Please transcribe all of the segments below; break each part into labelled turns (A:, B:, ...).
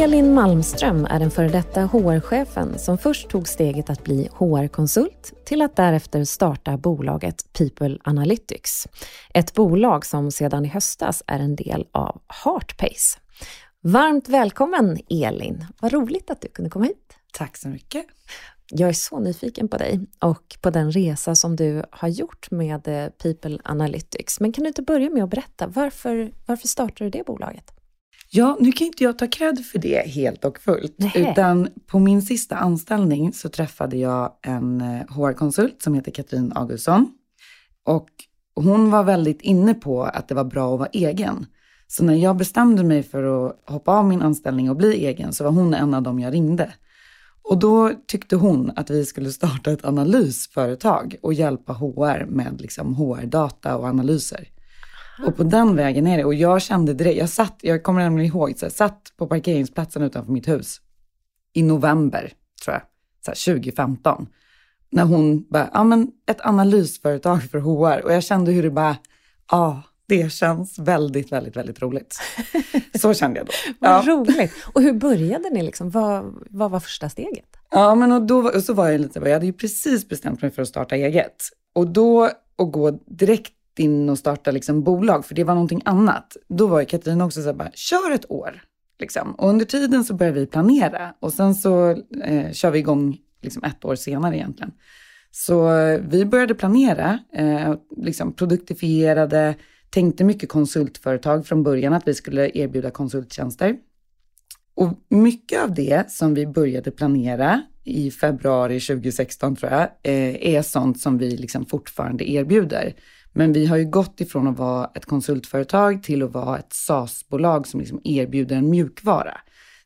A: Elin Malmström är den före detta HR-chefen som först tog steget att bli HR-konsult till att därefter starta bolaget People Analytics. Ett bolag som sedan i höstas är en del av Heartpace. Varmt välkommen Elin! Vad roligt att du kunde komma hit.
B: Tack så mycket.
A: Jag är så nyfiken på dig och på den resa som du har gjort med eh, People Analytics. Men kan du inte börja med att berätta, varför, varför startade du det bolaget?
B: Ja, nu kan inte jag ta cred för det helt och fullt.
A: Nähä.
B: Utan på min sista anställning så träffade jag en HR-konsult som heter Katrin Augustsson. Och hon var väldigt inne på att det var bra att vara egen. Så när jag bestämde mig för att hoppa av min anställning och bli egen så var hon en av dem jag ringde. Och då tyckte hon att vi skulle starta ett analysföretag och hjälpa HR med liksom HR-data och analyser. Och på den vägen är det. Och jag kände direkt, jag satt, jag kommer nämligen ihåg, så jag satt på parkeringsplatsen utanför mitt hus i november, tror jag, så här 2015. När hon bara, ja men ett analysföretag för HR. Och jag kände hur det bara, ja, det känns väldigt, väldigt, väldigt roligt. Så kände jag då.
A: Vad
B: Ja.
A: roligt! Och hur började ni? Liksom? Vad, vad var första steget?
B: Ja, men och då och så var jag lite, jag hade ju precis bestämt mig för att starta eget. Och då att gå direkt in och starta liksom bolag, för det var någonting annat. Då var ju Katrin också så här, bara, kör ett år. Liksom. Och under tiden så började vi planera och sen så eh, kör vi igång liksom ett år senare egentligen. Så eh, vi började planera, eh, liksom produktifierade, tänkte mycket konsultföretag från början, att vi skulle erbjuda konsulttjänster. Och mycket av det som vi började planera i februari 2016 tror jag, eh, är sånt som vi liksom fortfarande erbjuder. Men vi har ju gått ifrån att vara ett konsultföretag till att vara ett SaaS-bolag som liksom erbjuder en mjukvara.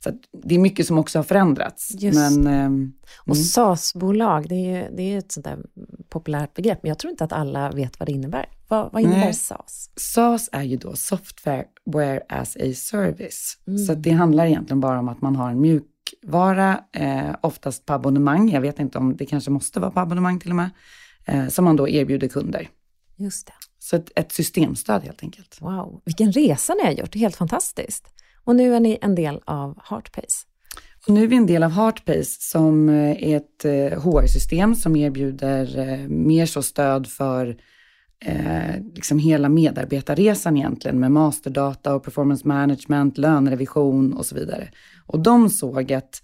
B: Så det är mycket som också har förändrats.
A: Just
B: Men, ehm,
A: Och
B: Mm.
A: SaaS-bolag, det är ju det är ett sånt där populärt begrepp, men jag tror inte att alla vet vad det innebär. Vad, vad innebär
B: Nej.
A: SaaS?
B: SaaS är ju då Software as a Service.
A: Mm.
B: Så det handlar egentligen bara om att man har en mjukvara, eh, oftast på abonnemang. Jag vet inte om det kanske måste vara på abonnemang till och med. Eh, som man då erbjuder kunder.
A: Just det.
B: Så ett, ett systemstöd helt enkelt.
A: Wow, vilken resa ni har gjort. Det är helt fantastiskt. Och nu är ni en del av Heartpace.
B: Och nu är vi en del av Heartpace som eh, är ett eh, HR-system som erbjuder eh, mer så stöd för eh, liksom hela medarbetarresan egentligen med masterdata och performance management, lönerevision och så vidare. Och de såg att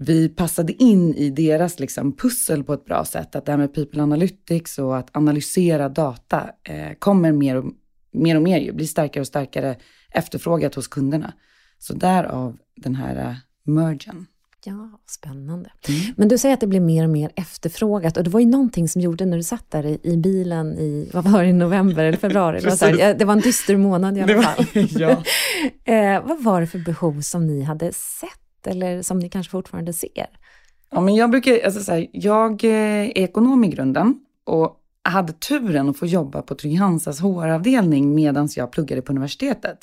B: vi passade in i deras liksom pussel på ett bra sätt. Att det här med people analytics och att analysera data eh, kommer mer och mer, och mer ju, blir starkare och starkare efterfrågat hos kunderna. Så därav den här eh, mergen.
A: Ja, spännande.
B: Mm.
A: Men du säger att det blir mer och mer efterfrågat och det var ju någonting som gjorde när du satt där i, i bilen i, vad var det, i november eller februari? Det var, här, det var en dyster månad i alla
B: Det var-
A: fall.
B: ja.
A: eh, vad var det för behov som ni hade sett eller som ni kanske fortfarande ser?
B: Ja, men jag brukar, alltså så här, jag eh, är ekonom i grunden och hade turen att få jobba på Trygg-Hansas HR-avdelning medan jag pluggade på universitetet.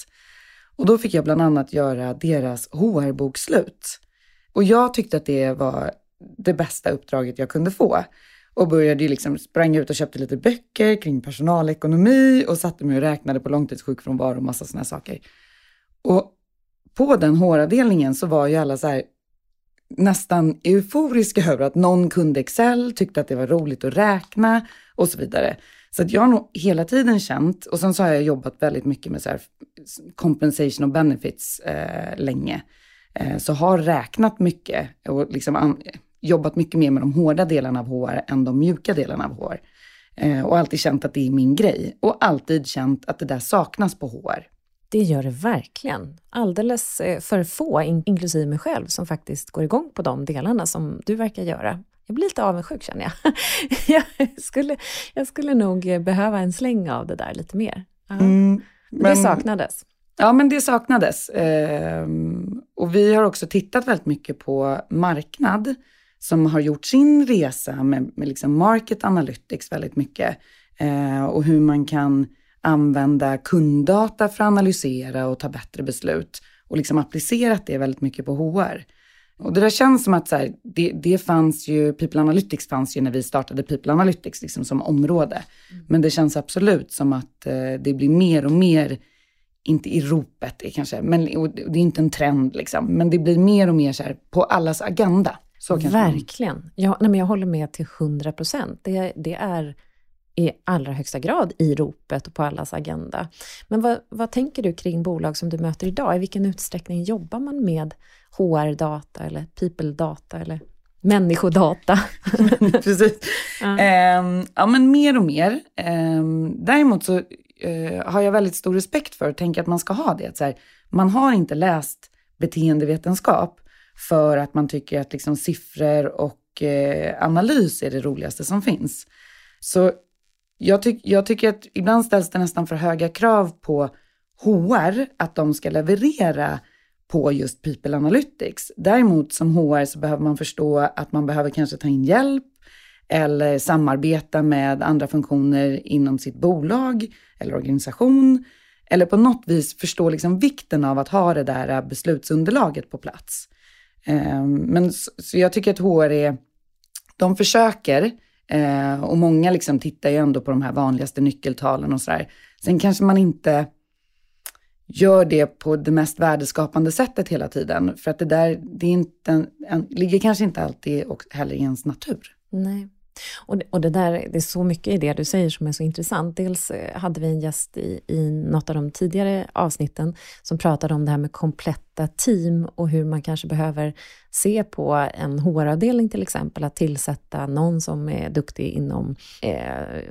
B: Och då fick jag bland annat göra deras HR-bokslut. Och jag tyckte att det var det bästa uppdraget jag kunde få. Och började ju liksom, sprang ut och köpte lite böcker kring personalekonomi och satte mig och räknade på långtidssjukfrånvaro och massa sådana saker. Och på den HR-avdelningen så var ju alla så här, nästan euforiska över att någon kunde Excel, tyckte att det var roligt att räkna och så vidare. Så att jag har nog hela tiden känt, och sen så har jag jobbat väldigt mycket med så här compensation och benefits eh, länge. Eh, så har räknat mycket och liksom an, jobbat mycket mer med de hårda delarna av HR än de mjuka delarna av HR. Eh, och alltid känt att det är min grej. Och alltid känt att det där saknas på HR.
A: Det gör det verkligen. Alldeles eh, för få, in- inklusive mig själv, som faktiskt går igång på de delarna som du verkar göra. Jag blir lite avundsjuk känner jag. jag, skulle, jag skulle nog eh, behöva en släng av det där lite mer.
B: Mm,
A: Men det saknades.
B: Ja, men det saknades. Ehm, och vi har också tittat väldigt mycket på marknad som har gjort sin resa med, med liksom market analytics väldigt mycket. Eh, och hur man kan använda kunddata för att analysera och ta bättre beslut och liksom applicerat det väldigt mycket på HR. Och det där känns som att så här, det, det fanns ju, People Analytics fanns ju när vi startade People Analytics liksom som område. Mm. Men det känns absolut som att eh, det blir mer och mer, inte i ropet det kanske, men det är inte en trend liksom, men det blir mer och mer så här, på allas agenda.
A: Verkligen. Jag, nej, men jag håller med till 100 procent. Det, det är i allra högsta grad i ropet och på allas agenda. Men vad, vad tänker du kring bolag som du möter idag? I vilken utsträckning jobbar man med HR-data eller people-data eller människodata?
B: Precis. Ja. Um, ja, men mer och mer. Um, däremot så uh, har jag väldigt stor respekt för och tänker att man ska ha det. Så här, man har inte läst beteendevetenskap för att man tycker att liksom siffror och uh, analys är det roligaste som finns. Så jag, ty jag tycker att ibland ställs det nästan för höga krav på HR att de ska leverera på just People Analytics. Däremot som HR så behöver man förstå att man behöver kanske ta in hjälp eller samarbeta med andra funktioner inom sitt bolag eller organisation. Eller på något vis förstå liksom vikten av att ha det där beslutsunderlaget på plats. Ehm, men så jag tycker att HR är, de försöker Eh, och många liksom tittar ju ändå på de här vanligaste nyckeltalen och sådär. Sen kanske man inte gör det på det mest värdeskapande sättet hela tiden. För att det där, det är inte en, en, ligger kanske inte alltid och heller i ens natur.
A: Nej. Och det, och det där, det är så mycket i det du säger som är så intressant. Dels eh, hade vi en gäst i, i något av de tidigare avsnitten som pratade om det här med kompletta team och hur man kanske behöver se på en HR-avdelning till exempel, att tillsätta någon som är duktig inom eh,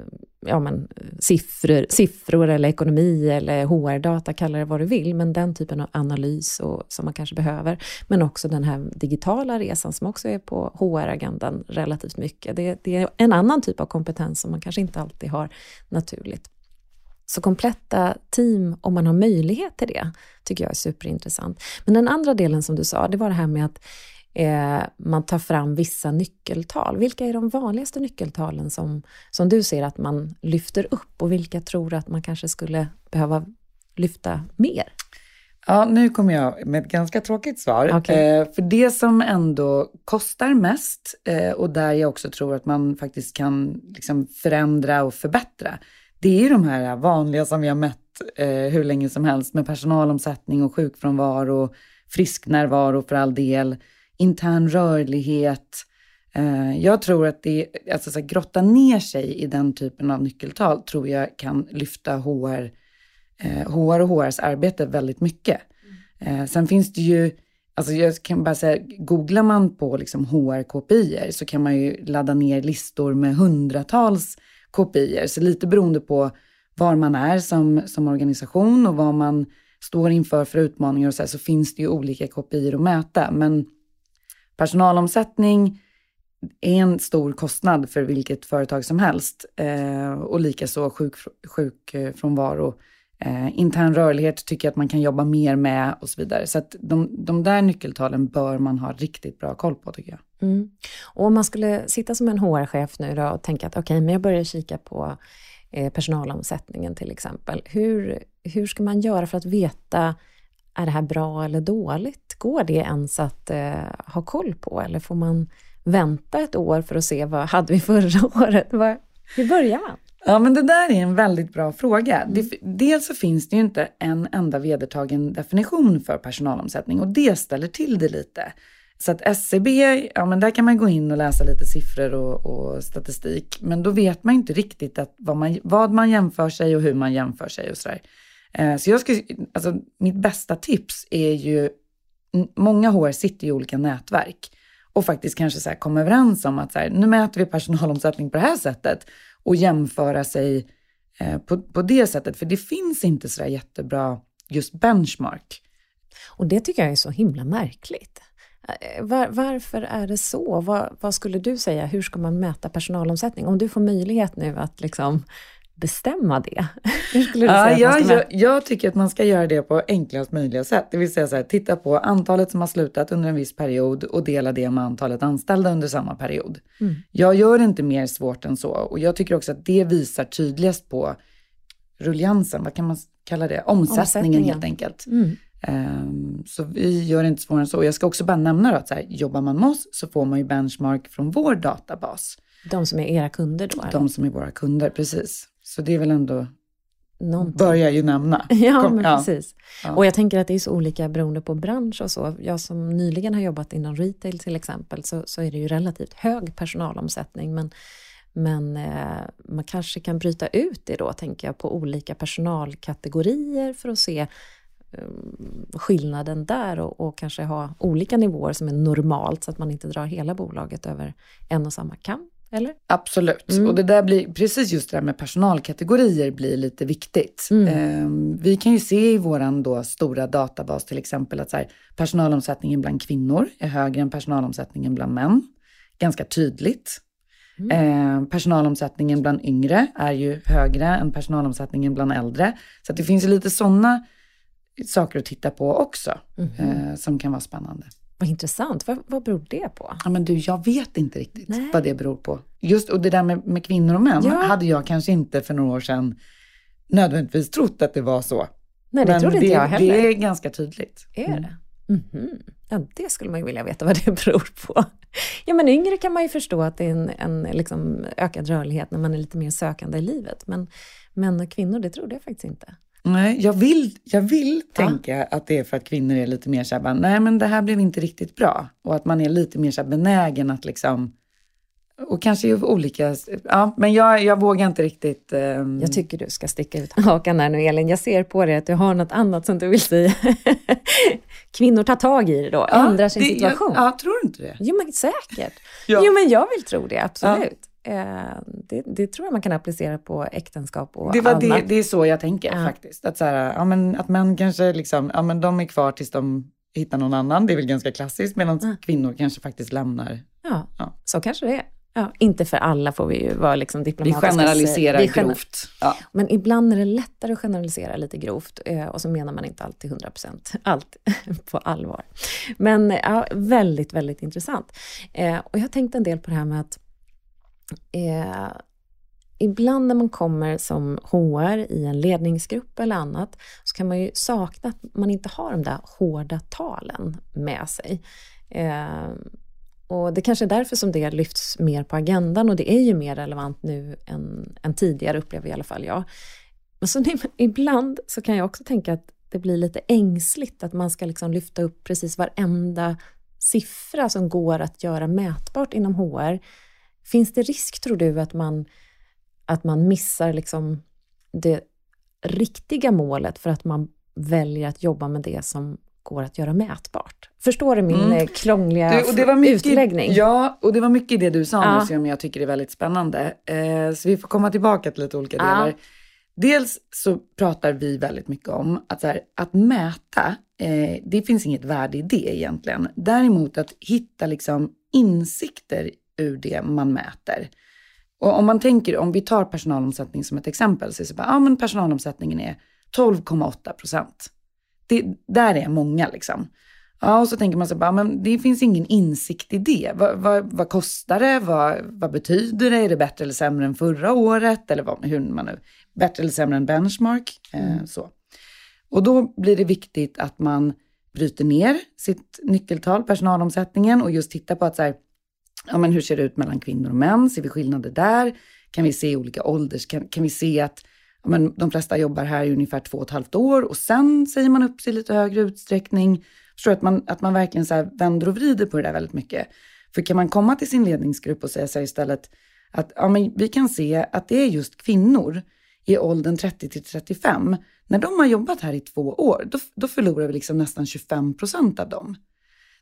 A: ja, men, siffror, siffror eller ekonomi eller HR-data, kalla det vad du vill, men den typen av analys och, som man kanske behöver. Men också den här digitala resan som också är på HR-agendan relativt mycket. Det, det är en annan typ av kompetens som man kanske inte alltid har naturligt. Så kompletta team, om man har möjlighet till det, tycker jag är superintressant. Men den andra delen som du sa, det var det här med att eh, man tar fram vissa nyckeltal. Vilka är de vanligaste nyckeltalen som, som du ser att man lyfter upp och vilka tror du att man kanske skulle behöva lyfta mer?
B: Ja, nu kommer jag med ett ganska tråkigt svar. Okay. Eh, för det som ändå kostar mest eh, och där jag också tror att man faktiskt kan liksom förändra och förbättra, det är de här vanliga som vi har mött eh, hur länge som helst med personalomsättning och sjukfrånvaro, frisknärvaro för all del, intern rörlighet. Eh, jag tror att det, alltså så här, grotta ner sig i den typen av nyckeltal tror jag kan lyfta HR, eh, HR och HRs arbete väldigt mycket. Mm. Eh, sen finns det ju, alltså jag kan bara säga, googlar man på liksom HR-KPIer så kan man ju ladda ner listor med hundratals kopior. Så lite beroende på var man är som, som organisation och vad man står inför för utmaningar och så, här, så finns det ju olika kopior att mäta. Men personalomsättning är en stor kostnad för vilket företag som helst. Eh, och likaså sjuk, sjukfrånvaro. Eh, Eh, intern rörlighet tycker jag att man kan jobba mer med och så vidare. Så att de, de där nyckeltalen bör man ha riktigt bra koll på tycker jag.
A: Mm. Och om man skulle sitta som en HR-chef nu då och tänka att okej, okay, men jag börjar kika på eh, personalomsättningen till exempel. Hur, hur ska man göra för att veta är det här bra eller dåligt? Går det ens att eh, ha koll på eller får man vänta ett år för att se vad hade vi förra året? hur börjar man?
B: Ja, men det där är en väldigt bra fråga. Mm. dels så finns det ju inte en enda vedertagen definition för personalomsättning och det ställer till det lite. Så att SCB, ja men där kan man gå in och läsa lite siffror och, och statistik, men då vet man inte riktigt att vad, man, vad man jämför sig och hur man jämför sig och sådär. Eh, så jag skulle, alltså mitt bästa tips är ju, många HR sitter i olika nätverk och faktiskt kanske så komma överens om att så här, nu mäter vi personalomsättning på det här sättet och jämföra sig eh, på, på det sättet. För det finns inte så där jättebra just benchmark.
A: Och det tycker jag är så himla märkligt. Eh, var, varför är det så? Vad, vad, skulle du säga? Hur ska man mäta personalomsättning? Om du får möjlighet nu att liksom bestämma det? Hur skulle du
B: säga ja, jag, jag, tycker att man ska göra det på enklast möjliga sätt. Det vill säga så här, titta på antalet som har slutat under en viss period och dela det med antalet anställda under samma period. Mm. Jag gör det inte mer svårt än så och jag tycker också att det visar tydligast på rulliansen, vad kan man kalla det, omsättningen,
A: Omsättningen.
B: helt enkelt.
A: Mm.
B: Ehm, så vi gör det inte svårare än så. Jag ska också bara nämna då att så här, jobbar man med oss så får man ju benchmark från vår databas.
A: De som är era kunder då? eller?
B: De som är våra kunder, precis. Så det är väl ändå,
A: Någonting.
B: börjar ju nämna.
A: Ja,
B: Kom,
A: men
B: ja.
A: precis.
B: Ja.
A: Och jag tänker att det är så olika beroende på bransch och så. Jag som nyligen har jobbat inom retail till exempel, så, så är det ju relativt hög personalomsättning. Men, men eh, man kanske kan bryta ut det då, tänker jag, på olika personalkategorier för att se eh, skillnaden där och, och kanske ha olika nivåer som är normalt så att man inte drar hela bolaget över en och samma kam. Eller?
B: Absolut.
A: Mm.
B: Och det där blir, precis just det där med personalkategorier blir lite viktigt.
A: Mm.
B: Ehm, vi kan ju se i då stora databas till exempel att så här, personalomsättningen bland kvinnor är högre än personalomsättningen bland män. Ganska tydligt.
A: Mm.
B: Ehm, personalomsättningen bland yngre är ju högre än personalomsättningen bland äldre. Så det finns ju lite sådana saker att titta på också
A: Mhm.
B: eh, som kan vara spännande.
A: Vad intressant. Vad, vad beror det på?
B: Ja, men du, jag vet inte riktigt
A: Nej.
B: vad det beror på. Just och det där med, med kvinnor och män
A: Ja.
B: hade jag kanske inte för några år sedan nödvändigtvis trott att det var så.
A: Nej, det
B: Men
A: trodde inte
B: det,
A: jag heller.
B: Det är ganska tydligt.
A: Är
B: Mm.
A: det? Mhm. Ja, det skulle man ju vilja veta vad det beror på. Ja, men yngre kan man ju förstå att det är en, en liksom ökad rörlighet när man är lite mer sökande i livet. Men män och kvinnor, det trodde jag faktiskt inte.
B: Nej, jag vill, jag vill
A: Ja.
B: tänka att det är för att kvinnor är lite mer såhär, bara, nej men det här blev inte riktigt bra. Och att man är lite mer så här benägen att liksom, och kanske i olika, ja men jag, jag vågar inte riktigt. ehm,
A: Jag tycker du ska sticka ut hakan här nu Elin. Jag ser på dig att du har något annat som du vill säga. Kvinnor tar tag i det då,
B: ja,
A: ändrar sin
B: det-
A: situation.
B: Jag, ja, tror du inte det?
A: Jo men säkert.
B: Ja.
A: Jo men jag vill tro det, absolut. Eh, det, det tror jag man kan applicera på äktenskap och
B: Det, var
A: annat.
B: det, det är så jag tänker
A: Ja.
B: faktiskt. Att, så här, ja, men, att män kanske liksom, ja, men de är kvar tills de hittar någon annan. Det är väl ganska klassiskt. Medan
A: Ja.
B: kvinnor kanske faktiskt lämnar.
A: Ja,
B: Ja.
A: så kanske det är. Ja, inte för alla får vi ju vara liksom
B: Vi
A: diplomatiska.
B: generaliserar
A: Vi gener-
B: grovt. Ja.
A: Men ibland är det lättare att generalisera lite grovt eh, och så menar man inte alltid 100% allt på allvar. Men ja, väldigt, väldigt intressant. Eh, och jag har tänkt en del på det här med att eh, ibland när man kommer som HR i en ledningsgrupp eller annat så kan man ju sakna att man inte har de där hårda talen med sig. Eh, och det kanske är därför som det lyfts mer på agendan och det är ju mer relevant nu än, än tidigare upplever i alla fall jag. Men så ni- ibland så kan jag också tänka att det blir lite ängsligt att man ska liksom lyfta upp precis varenda siffra som går att göra mätbart inom HR. Finns det risk, tror du, att man, att man missar liksom det riktiga målet för att man väljer att jobba med det som går att göra mätbart? Förstår du min
B: Mm.
A: eh, krångliga
B: Du, och det var mycket,
A: utläggning?
B: Ja, och det var mycket i det du sa
A: Ja.
B: nu som jag tycker är väldigt spännande. Eh, så vi får komma tillbaka till lite olika
A: Ja.
B: delar. Dels så pratar vi väldigt mycket om att, här, att mäta, eh, det finns inget värde i det egentligen. Däremot att hitta liksom insikter ur det man mäter. Och om man tänker, om vi tar personalomsättning som ett exempel, så är det så bara, ja men personalomsättningen är 12,8 procent. Det, där är många liksom. Ja, och så tänker man sig bara, men det finns ingen insikt i det. Vad, vad, vad kostar det? Vad, vad betyder det? Är det bättre eller sämre än förra året? Eller vad, hur man nu, bättre eller sämre än benchmark? Eh, så. Och då blir det viktigt att man bryter ner sitt nyckeltal, personalomsättningen, och just tittar på att så här, ja men hur ser det ut mellan kvinnor och män? Ser vi skillnader där? Kan vi se olika ålders? Kan, kan vi se att ja, men de flesta jobbar här i ungefär två och ett halvt år och sen säger man upp sig i lite högre utsträckning. Förstår att man, att man verkligen så här vänder och vrider på det där väldigt mycket. För kan man komma till sin ledningsgrupp och säga så här istället att ja, men vi kan se att det är just kvinnor i åldern 30 till 35. När de har jobbat här i två år, då, då förlorar vi liksom nästan 25 procent av dem.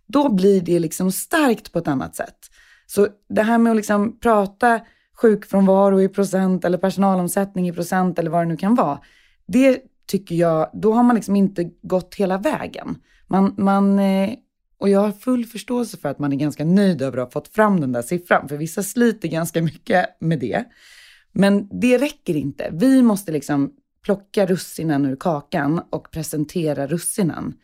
B: Då blir det liksom starkt på ett annat sätt. Så det här med att liksom prata sjukfrånvaro i procent eller personalomsättning i procent eller vad det nu kan vara. Det tycker jag, då har man liksom inte gått hela vägen. Man, man, eh, och jag har full förståelse för att man är ganska nöjd över att ha fått fram den där siffran, för vissa sliter ganska mycket med det. Men det räcker inte. Vi måste liksom plocka russinen ur kakan och presentera russinen.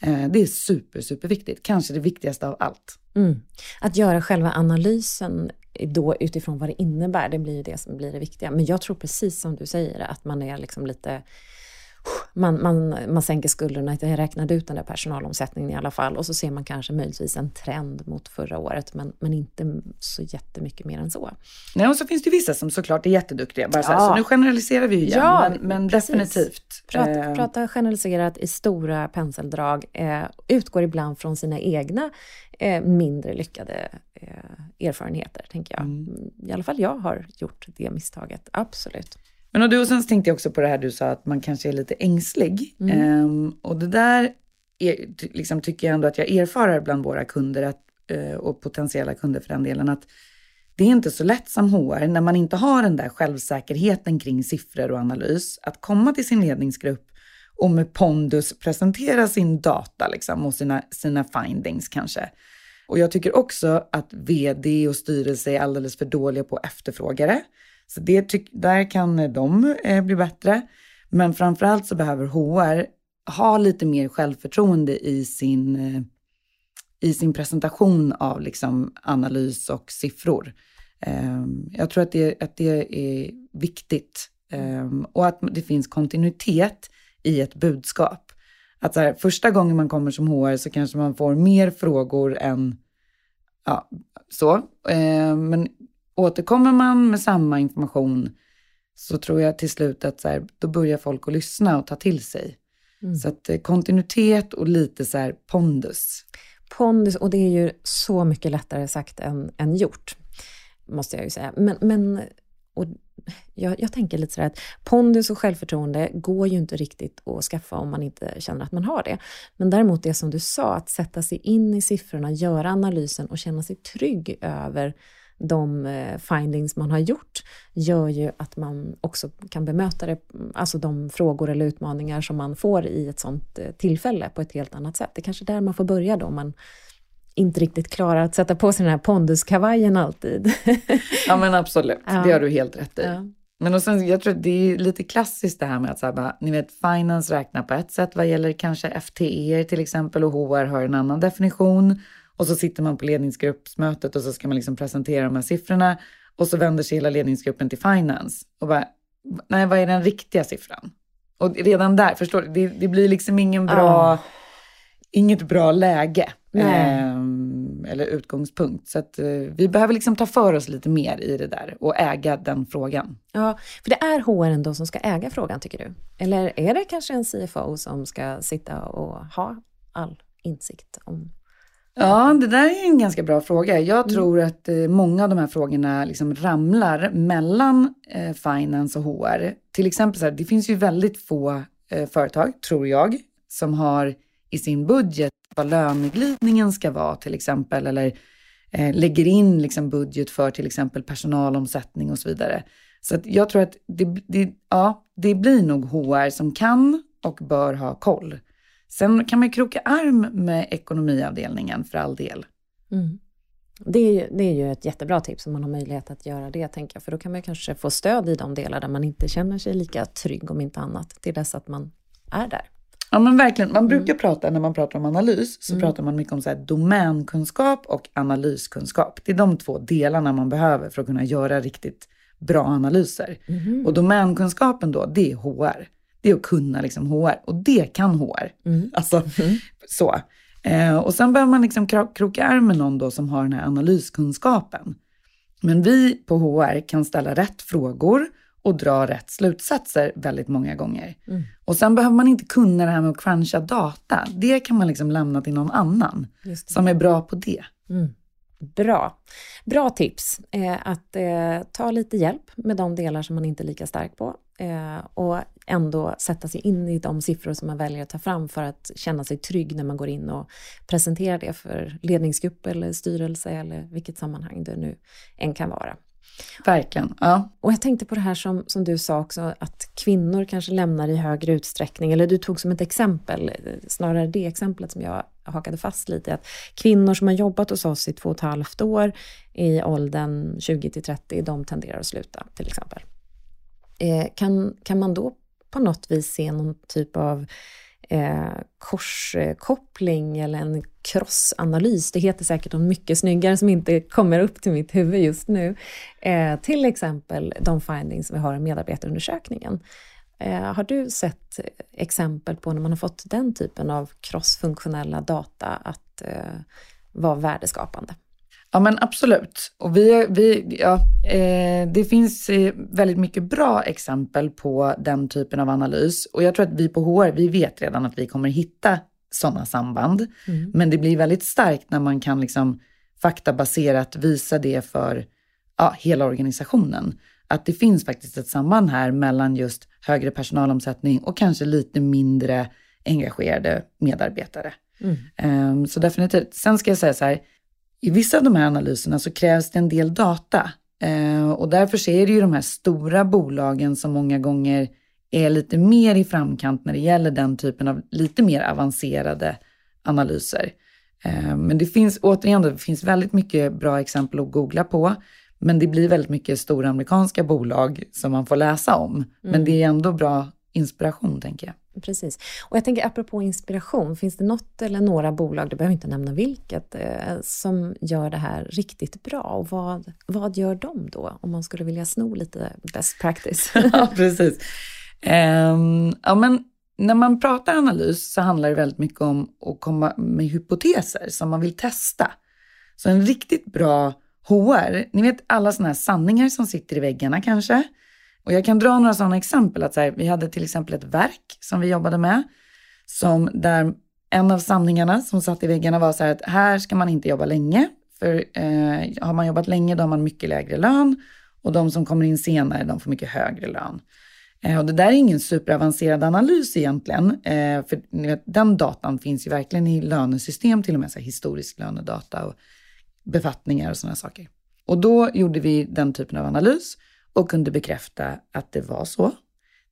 B: Eh, det är super, superviktigt. Kanske det viktigaste av allt.
A: Mm. Att göra själva analysen då utifrån vad det innebär, det blir ju det som blir det viktiga. Men jag tror precis som du säger, att man är liksom lite man, man, man sänker skulderna, jag räknade ut den där personalomsättningen i alla fall och så ser man kanske möjligtvis en trend mot förra året men, men inte så jättemycket mer än så.
B: Nej, och så finns det vissa som såklart är jätteduktiga. Bara så, här, så nu generaliserar vi ju igen, ja, men, men definitivt.
A: Prata, eh. prata generaliserat i stora penseldrag, eh, utgår ibland från sina egna eh, mindre lyckade eh, erfarenheter, tänker jag. Mm. I alla fall jag har gjort det misstaget, absolut.
B: Men och du, och sen tänkte jag också på det här du sa att man kanske är lite ängslig. Mm. Um, och det där är, liksom, tycker jag ändå att jag erfarer bland våra kunder att, uh, och potentiella kunder för den delen. att det är inte så lätt som HR när man inte har den där självsäkerheten kring siffror och analys att komma till sin ledningsgrupp och med pondus presentera sin data liksom, och sina, sina findings kanske. Och jag tycker också att vd och styrelse är alldeles för dåliga på efterfrågare. Så det där kan eh, de eh, bli bättre. Men framförallt så behöver HR ha lite mer självförtroende i sin, eh, i sin presentation av liksom analys och siffror. Eh, jag tror att det, att det är viktigt. Eh, och att det finns kontinuitet i ett budskap. Att så här, första gången man kommer som HR så kanske man får mer frågor än ja, så. Eh, men återkommer man med samma information så tror jag till slut att så här, då börjar folk att lyssna och ta till sig. Mm. Så att eh, kontinuitet och lite så här pondus.
A: Pondus, och det är ju så mycket lättare sagt än, än gjort, måste jag ju säga. Men, men och jag, jag tänker lite så att pondus och självförtroende går ju inte riktigt att skaffa om man inte känner att man har det. Men däremot det som du sa, att sätta sig in i siffrorna, göra analysen och känna sig trygg över de eh, findings man har gjort gör ju att man också kan bemöta det, alltså de frågor eller utmaningar som man får i ett sånt eh, tillfälle på ett helt annat sätt. Det är kanske där man får börja då, om man inte riktigt klarar att sätta på sig den här ponduskavajen alltid.
B: ja men absolut, ja. det har du helt rätt i. Ja. Men och sen, jag tror att det är lite klassiskt det här med att så här, bara, ni vet, finance räknar på ett sätt vad gäller kanske FTE till exempel och HR har en annan definition. Och så sitter man på ledningsgruppsmötet och så ska man liksom presentera de här siffrorna. Och så vänder sig hela ledningsgruppen till finance och bara, nej vad är den riktiga siffran? Och redan där, förstår du, det, det blir liksom ingen bra, oh. inget bra läge. Eh, eller utgångspunkt. Så att, eh, vi behöver liksom ta för oss lite mer i det där och äga den frågan.
A: Ja, för det är HR ändå som ska äga frågan tycker du? Eller är det kanske en CFO som ska sitta och ha all insikt om
B: Ja, det där är en ganska bra fråga. Jag mm. tror att eh, många av de här frågorna liksom ramlar mellan eh, finance och HR. Till exempel, så här, det finns ju väldigt få eh, företag, tror jag, som har i sin budget vad löneglidningen ska vara till exempel, eller eh, lägger in liksom, budget för till exempel personalomsättning och så vidare. Så jag tror att det, det, ja, det blir nog HR som kan och bör ha koll. Sen kan man kroka arm med ekonomiavdelningen för all del.
A: Mm. Det är, ju, det är ju ett jättebra tips om man har möjlighet att göra det, tänker jag. För då kan man kanske få stöd i de delar där man inte känner sig lika trygg, om inte annat, till dess att man är där.
B: Ja men verkligen, man brukar mm. prata, när man pratar om analys, så mm. pratar man mycket om så här domänkunskap och analyskunskap. Det är de två delarna man behöver för att kunna göra riktigt bra analyser. Mm. Och domänkunskapen då, det är HR det är att kunna liksom HR. Och det kan HR. Mm. Alltså, mm. så. Eh, och sen behöver man liksom kroka arm med någon då som har den här analyskunskapen. Men vi på HR kan ställa rätt frågor och dra rätt slutsatser väldigt många gånger. Mm. Och sen behöver man inte kunna det här med att cruncha data. Det kan man liksom lämna till någon annan som är bra på det.
A: Mm. Bra. Bra tips. Eh, att eh, ta lite hjälp med de delar som man inte är lika stark på eh, och ändå sätta sig in i de siffror som man väljer att ta fram för att känna sig trygg när man går in och presenterar det för ledningsgrupp eller styrelse eller vilket sammanhang det nu än kan vara.
B: Verkligen. Ja.
A: Och jag tänkte på det här som, som du sa också, att kvinnor kanske lämnar i högre utsträckning, eller du tog som ett exempel, snarare det exemplet som jag hakade fast lite att kvinnor som har jobbat hos oss i två och ett halvt år i åldern 20 till 30, de tenderar att sluta till exempel. Eh, kan, kan man då på något vis se någon typ av eh, korskoppling eller en crossanalys. Det heter säkert något mycket snyggare som inte kommer upp till mitt huvud just nu. Eh, till exempel de findings vi har i medarbetarundersökningen. Eh, har du sett exempel på när man har fått den typen av crossfunktionella data att eh, vara värdeskapande?
B: Ja men absolut. Och vi, vi, ja, eh, det finns eh, väldigt mycket bra exempel på den typen av analys. Och jag tror att vi på HR, vi vet redan att vi kommer hitta sådana samband. Mm. Men det blir väldigt starkt när man kan liksom faktabaserat visa det för ja, hela organisationen. Att det finns faktiskt ett samband här mellan just högre personalomsättning och kanske lite mindre engagerade medarbetare. Mm. Um, så definitivt. Sen ska jag säga så här, i vissa av de här analyserna så krävs det en del data. Uh, och därför är det ju de här stora bolagen som många gånger är lite mer i framkant när det gäller den typen av lite mer avancerade analyser. Uh, men det finns återigen, det finns väldigt mycket bra exempel att googla på. Men det blir väldigt mycket stora amerikanska bolag som man får läsa om. Mm. Men det är ändå bra inspiration, tänker jag.
A: Precis. Och jag tänker apropå inspiration, finns det något eller några bolag, du behöver inte nämna vilket, eh, som gör det här riktigt bra? Och vad, vad gör de då, om man skulle vilja sno lite best practice?
B: ja, precis. Um, ja, men när man pratar analys så handlar det väldigt mycket om att komma med hypoteser som man vill testa. Så en riktigt bra HR, ni vet alla sådana här sanningar som sitter i väggarna kanske. Och jag kan dra några sådana exempel. Att så här, vi hade till exempel ett verk som vi jobbade med. Som där en av sanningarna som satt i väggarna var så här att här ska man inte jobba länge. För eh, har man jobbat länge då har man mycket lägre lön. Och de som kommer in senare de får mycket högre lön. Eh, och det där är ingen superavancerad analys egentligen. Eh, för vet, den datan finns ju verkligen i lönesystem, till och med så här, historisk lönedata och befattningar och sådana saker. Och då gjorde vi den typen av analys och kunde bekräfta att det var så.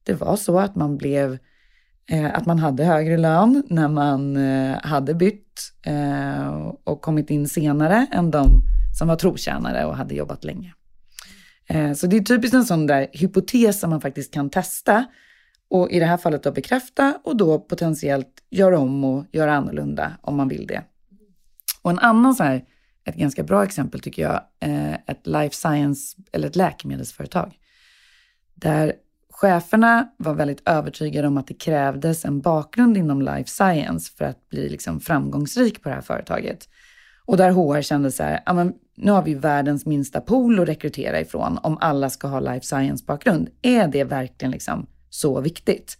B: Det var så att man blev eh, att man hade högre lön när man eh, hade bytt eh, och kommit in senare än de som var trotjänare och hade jobbat länge. Så det är typiskt en sån där hypotes som man faktiskt kan testa och i det här fallet då bekräfta och då potentiellt göra om och göra annorlunda om man vill det. Och en annan så här ett ganska bra exempel tycker jag, eh, ett life science eller ett läkemedelsföretag. Där cheferna var väldigt övertygade om att det krävdes en bakgrund inom life science för att bli liksom framgångsrik på det här företaget. Och där HR kände så här, men nu har vi världens minsta pool att rekrytera ifrån om alla ska ha life science-bakgrund. Är det verkligen liksom så viktigt?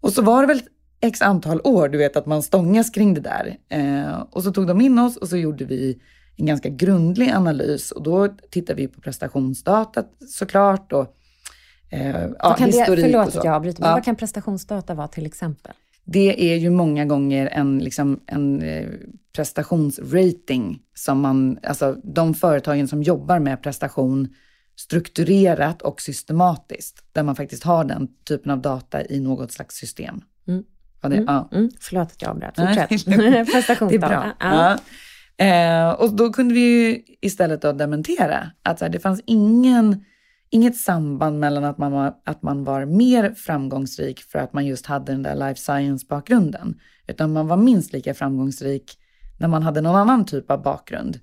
B: Och så var det väl x antal år, du vet, att man stångas kring det där. Eh, och så tog de in oss och så gjorde vi en ganska grundlig analys och då tittar vi på prestationsdata såklart och
A: eh, ja, historik det, förlåt och så. jag avbryter, men ja. vad kan prestationsdata vara till exempel?
B: Det är ju många gånger en, liksom, en eh, prestationsrating som man, alltså de företagen som jobbar med prestation strukturerat och systematiskt, där man faktiskt har den typen av data i något slags system.
A: Mm. Ja, det, mm. Ja. Mm. Förlåt att jag avbröt, fortsätt. Prestationsdata. Det är bra.
B: Ja. Eh, och då kunde vi ju istället då dementera att så här, det fanns ingen, inget samband mellan att man, var, att man var mer framgångsrik för att man just hade den där life science-bakgrunden. Utan man var minst lika framgångsrik när man hade någon annan typ av bakgrund.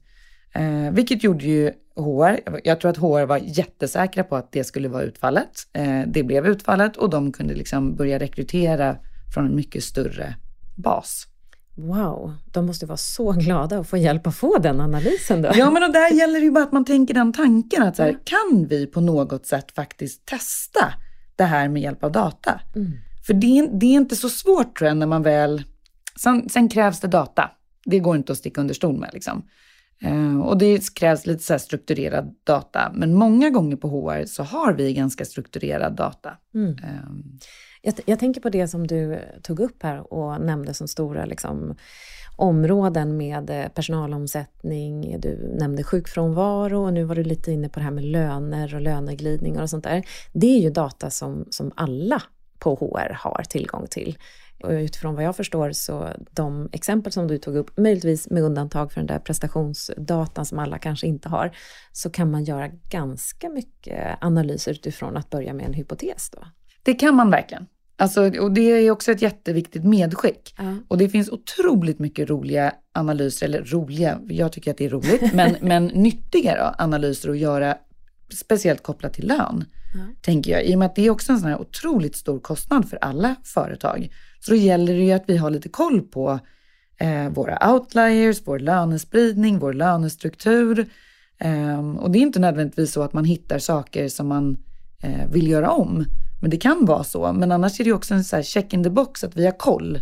B: Eh, vilket gjorde ju HR, jag tror att HR var jättesäkra på att det skulle vara utfallet. Eh, det blev utfallet och de kunde liksom börja rekrytera från en mycket större bas.
A: Wow, de måste vara så glada att få hjälp att få den analysen då.
B: Ja, men och där gäller det ju bara att man tänker den tanken att så här, kan vi på något sätt faktiskt testa det här med hjälp av data? Mm. För det, det, är inte så svårt tror jag när man väl... Sen, sen krävs det data. Det går inte att sticka under stol med liksom. Uh, och det krävs lite så strukturerad data. Men många gånger på HR så har vi ganska strukturerad data. Mm. Um,
A: jag, jag, tänker på det som du tog upp här och nämnde som stora liksom, områden med eh, personalomsättning, du nämnde sjukfrånvaro och nu var du lite inne på det här med löner och löneglidningar och sånt där. Det är ju data som, som alla på HR har tillgång till. Och utifrån vad jag förstår så de exempel som du tog upp, möjligtvis med undantag för den där prestationsdatan som alla kanske inte har, så kan man göra ganska mycket analyser utifrån att börja med en hypotes då.
B: Det kan man verkligen. Alltså, och det är också ett jätteviktigt medskick.
A: Ja.
B: Och det finns otroligt mycket roliga analyser, eller roliga, jag tycker att det är roligt, men, men nyttiga då, analyser att göra, speciellt kopplat till lön.
A: Ja.
B: Tänker jag, i och med att det är också en sån här otroligt stor kostnad för alla företag. Så då gäller det ju att vi har lite koll på eh, våra outliers, vår lönespridning, vår lönestruktur. Ehm, och det är inte nödvändigtvis så att man hittar saker som man eh, vill göra om. Men det kan vara så. Men annars är det också en så här check in the box att vi har koll.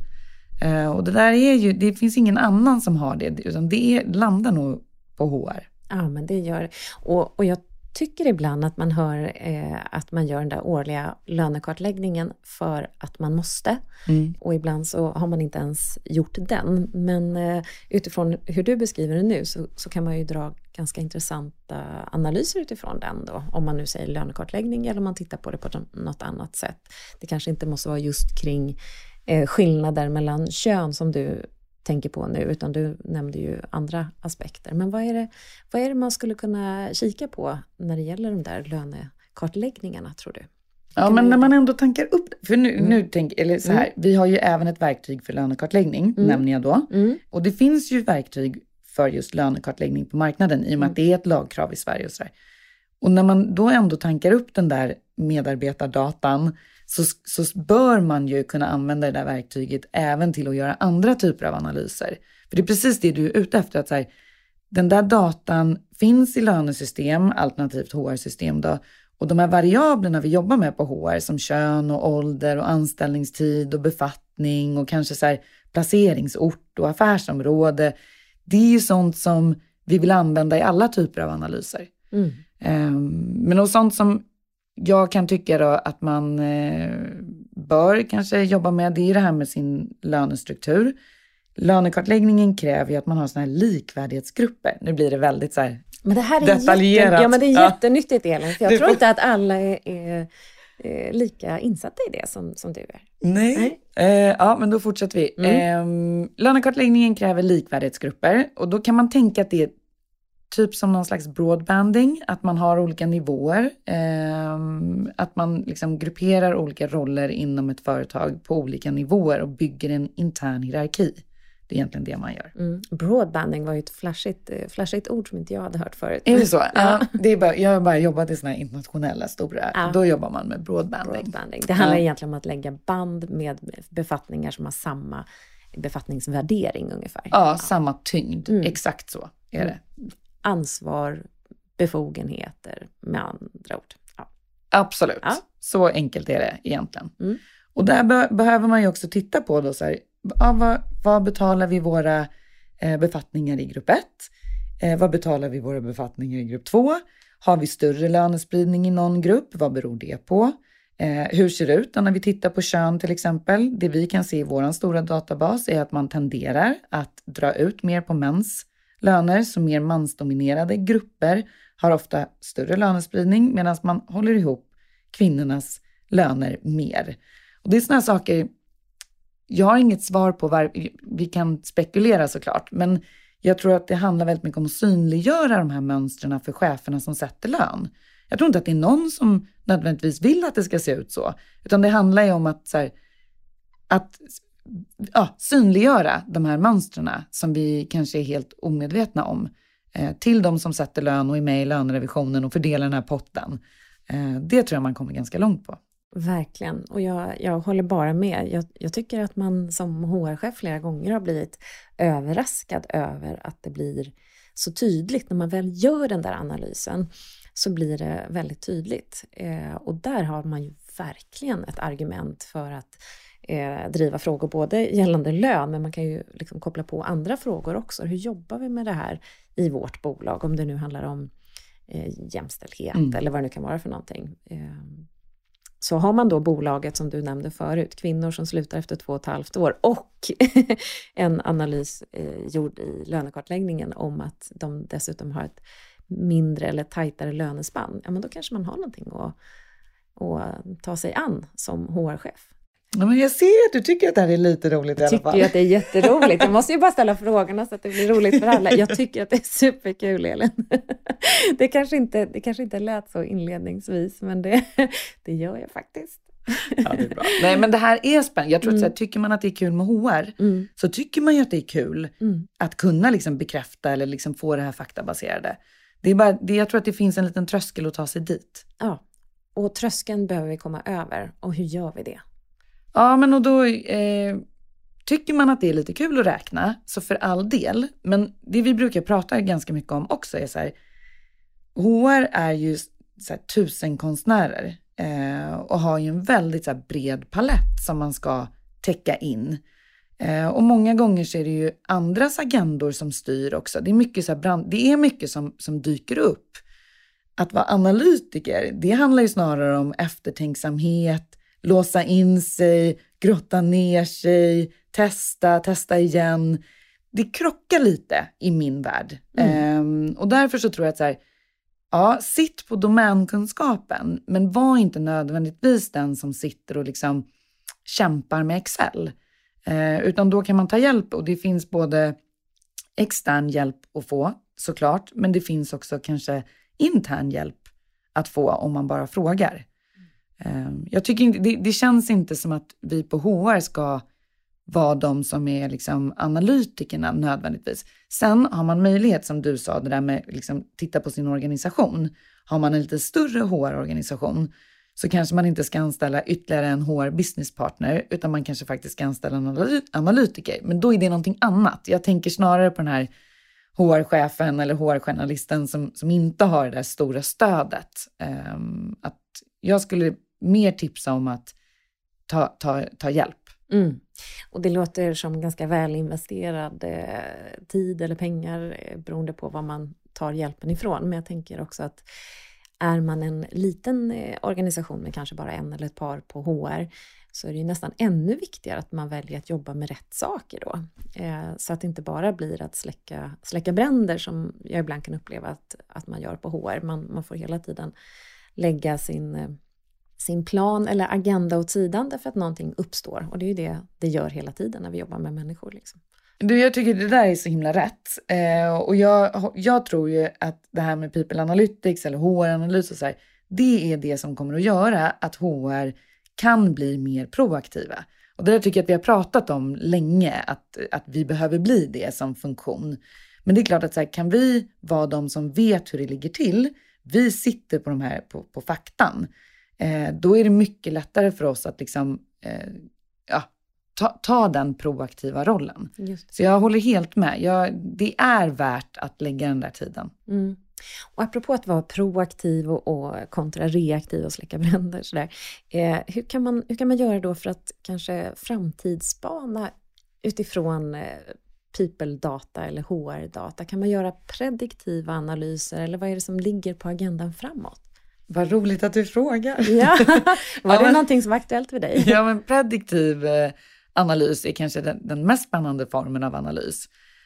B: Eh, och det där är ju, det finns ingen annan som har det, utan det är, landar nog på HR.
A: Ja, men det gör och, och jag tycker ibland att man hör eh, att man gör den där årliga lönekartläggningen för att man måste.
B: Mm.
A: Och ibland så har man inte ens gjort den. Men eh, utifrån hur du beskriver det nu så, så kan man ju dra ganska intressanta analyser utifrån den då. Om man nu säger lönekartläggning eller om man tittar på det på något annat sätt. Det kanske inte måste vara just kring eh, skillnader mellan kön som du tänker på nu, utan du nämnde ju andra aspekter. Men vad är det, vad är det man skulle kunna kika på när det gäller de där lönekartläggningarna, tror du?
B: Ja, men när man ändå tankar upp för nu,
A: Mm.
B: nu tänk, eller så här, vi har ju även ett verktyg för lönekartläggning,
A: Mm.
B: nämner jag då.
A: Mm.
B: Och det finns ju verktyg för just lönekartläggning på marknaden i och med att det är ett lagkrav i Sverige och så där. Och när man då ändå tankar upp den där medarbetardatan så, så bör man ju kunna använda det där verktyget även till att göra andra typer av analyser. För det är precis det du är ute efter, att så här, den där datan finns i lönesystem, alternativt HR-system då, och de här variablerna vi jobbar med på HR som kön och ålder och anställningstid och befattning och kanske så placeringsort och affärsområde. Det är ju sånt som vi vill använda i alla typer av analyser.
A: Mm.
B: Ehm, Men något sånt som jag kan tycka då att man eh, bör kanske jobba med, det är det här med sin lönestruktur. Lönekartläggningen kräver ju att man har såna här likvärdighetsgrupper. Nu blir det väldigt så här,
A: Men det här är
B: Detaljerat.
A: Jätte, ja, men det är jättenyttigt Elin, för jag
B: Det
A: tror
B: får-
A: inte att alla är, är, är lika insatta i det som, som du är.
B: Nej. Eh, ja, men då fortsätter vi.
A: Mm.
B: Eh, lönekartläggningen kräver likvärdighetsgrupper och då kan man tänka att det är typ som någon slags broadbanding, att man har olika nivåer. Eh, att man liksom grupperar olika roller inom ett företag på olika nivåer och bygger en intern hierarki. Det är egentligen det man gör.
A: Mm. Broadbanding var ju ett flashigt, eh, flashigt ord som inte jag hade hört förut.
B: Är det så? Ja. det är bara, jag har bara jobbat i sådana här internationella stora,
A: Ja.
B: då jobbar man med broadbanding.
A: Broadbanding. Det handlar
B: Ja.
A: egentligen om att lägga band med befattningar som har samma befattningsvärdering ungefär.
B: Ja, samma tyngd.
A: Mm.
B: Exakt så är det.
A: Ansvar, befogenheter med andra ord. Ja.
B: Absolut.
A: Ja.
B: Så enkelt är det egentligen.
A: Mm.
B: Och där be- behöver man ju också titta på då så här, ja, vad, vad betalar vi våra eh, befattningar i grupp 1? Eh, vad betalar vi våra befattningar i grupp 2? Har vi större lönespridning i någon grupp? Vad beror det på? Eh, hur ser det ut när vi tittar på kön till exempel? Det vi kan se i vår stora databas är att man tenderar att dra ut mer på mäns löner, så mer mansdominerade grupper har ofta större lönespridning medan man håller ihop kvinnornas löner mer. Och det är sådana saker, jag har inget svar på var, vi kan spekulera såklart, men jag tror att det handlar väldigt mycket om att synliggöra de här mönstren för cheferna som sätter lön. Jag tror inte att det är någon som nödvändigtvis vill att det ska se ut så, utan det handlar ju om att, så här, att ja, synliggöra de här mönstren som vi kanske är helt omedvetna om eh, till de som sätter lön och är med i lönerevisionen och fördelar den här potten. Eh, det tror jag man kommer ganska långt på.
A: Verkligen, och jag, jag håller bara med. Jag, jag tycker att man som HR-chef flera gånger har blivit överraskad över att det blir så tydligt. När man väl gör den där analysen så blir det väldigt tydligt. Eh, och där har man ju verkligen ett argument för att eh, driva frågor både gällande lön, men man kan ju liksom koppla på andra frågor också. Hur jobbar vi med det här i vårt bolag? Om det nu handlar om eh, jämställdhet
B: Mm.
A: eller vad det nu kan vara för någonting. Eh, så har man då bolaget som du nämnde förut, kvinnor som slutar efter två och ett halvt år och en analys eh, gjord i lönekartläggningen om att de dessutom har ett mindre eller tajtare lönespann, ja men då kanske man har någonting att, att ta sig an som HR-chef.
B: Ja, men jag ser att du tycker att det här är lite roligt i
A: Jag
B: alla
A: tycker
B: fall.
A: ju att det är jätteroligt. Jag måste ju bara ställa frågorna så att det blir roligt för alla. Jag tycker att det är superkul, Elin. Det kanske inte, det kanske inte lät så inledningsvis, men det, det gör jag faktiskt.
B: ja, det är bra. Nej, men det här är spännande. Jag tror mm. att så här, tycker man att det är kul med HR, mm. så tycker man ju att det är kul mm. att kunna liksom bekräfta eller liksom få det här faktabaserade. Det är bara, det, jag tror att det finns en liten tröskel att ta sig dit.
A: Ja, och tröskeln behöver vi komma över. Och hur gör vi det?
B: Ja, men och då eh, tycker man att det är lite kul att räkna, så för all del. Men det vi brukar prata ganska mycket om också är så här, HR är ju så här, tusen konstnärer eh, och har ju en väldigt så här, bred palett som man ska täcka in. Eh, och många gånger så är det ju andras agendor som styr också. Det är mycket, så brand, det är mycket som, som dyker upp. Att vara analytiker, det handlar ju snarare om eftertänksamhet, låsa in sig, grotta ner sig, testa, testa igen. Det krockar lite i min värld. Mm. Eh, och därför så tror jag att så här, ja, sitt på domänkunskapen, men var inte nödvändigtvis den som sitter och liksom kämpar med Excel. Eh, utan då kan man ta hjälp och det finns både extern hjälp att få såklart, men det finns också kanske intern hjälp att få om man bara frågar. Ehm, jag tycker inte, det, det, känns inte som att vi på HR ska vara de som är liksom analytikerna nödvändigtvis. Sen har man möjlighet, som du sa, det där med liksom titta på sin organisation. Har man en lite större HR-organisation så kanske man inte ska anställa ytterligare en HR business partner, utan man kanske faktiskt ska anställa en analytiker. Men då är det någonting annat. Jag tänker snarare på den här HR-chefen eller HR-journalisten som, som inte har det där stora stödet. Um, att jag skulle mer tipsa om att ta, ta, ta hjälp.
A: Mm. Och det låter som ganska väl investerad eh, tid eller pengar eh, beroende på var man tar hjälpen ifrån. Men jag tänker också att är man en liten eh, organisation med kanske bara en eller ett par på HR så är det ju nästan ännu viktigare att man väljer att jobba med rätt saker då. Eh, så att det inte bara blir att släcka, släcka bränder som jag ibland kan uppleva att, att man gör på HR. Man, man får hela tiden lägga sin, eh, sin plan eller agenda åt sidan därför att någonting uppstår. Och det är ju det det gör hela tiden när vi jobbar med människor. Liksom.
B: Du, jag tycker det där är så himla rätt. Eh, och jag, jag tror ju att det här med people analytics eller HR-analys och så här, det är det som kommer att göra att HR kan bli mer proaktiva. Och det där tycker jag att vi har pratat om länge, att, att vi behöver bli det som funktion. Men det är klart att så här, kan vi vara de som vet hur det ligger till, vi sitter på de här på, på faktan, eh, då är det mycket lättare för oss att liksom, eh, ja, ta, ta den proaktiva rollen. Så jag håller helt med. Jag, det är värt att lägga den där tiden.
A: Mm. Och apropå att vara proaktiv och, och kontra reaktiv och släcka bränder sådär. Eh, hur, kan man, hur kan man göra då för att kanske framtidsspana utifrån eh, people-data eller HR-data? Kan man göra prediktiva analyser eller vad är det som ligger på agendan framåt?
B: Vad roligt att du frågar.
A: Ja. Var det men, någonting som var aktuellt för dig?
B: Ja, men prediktiv eh, analys är kanske den, den, mest spännande formen av analys.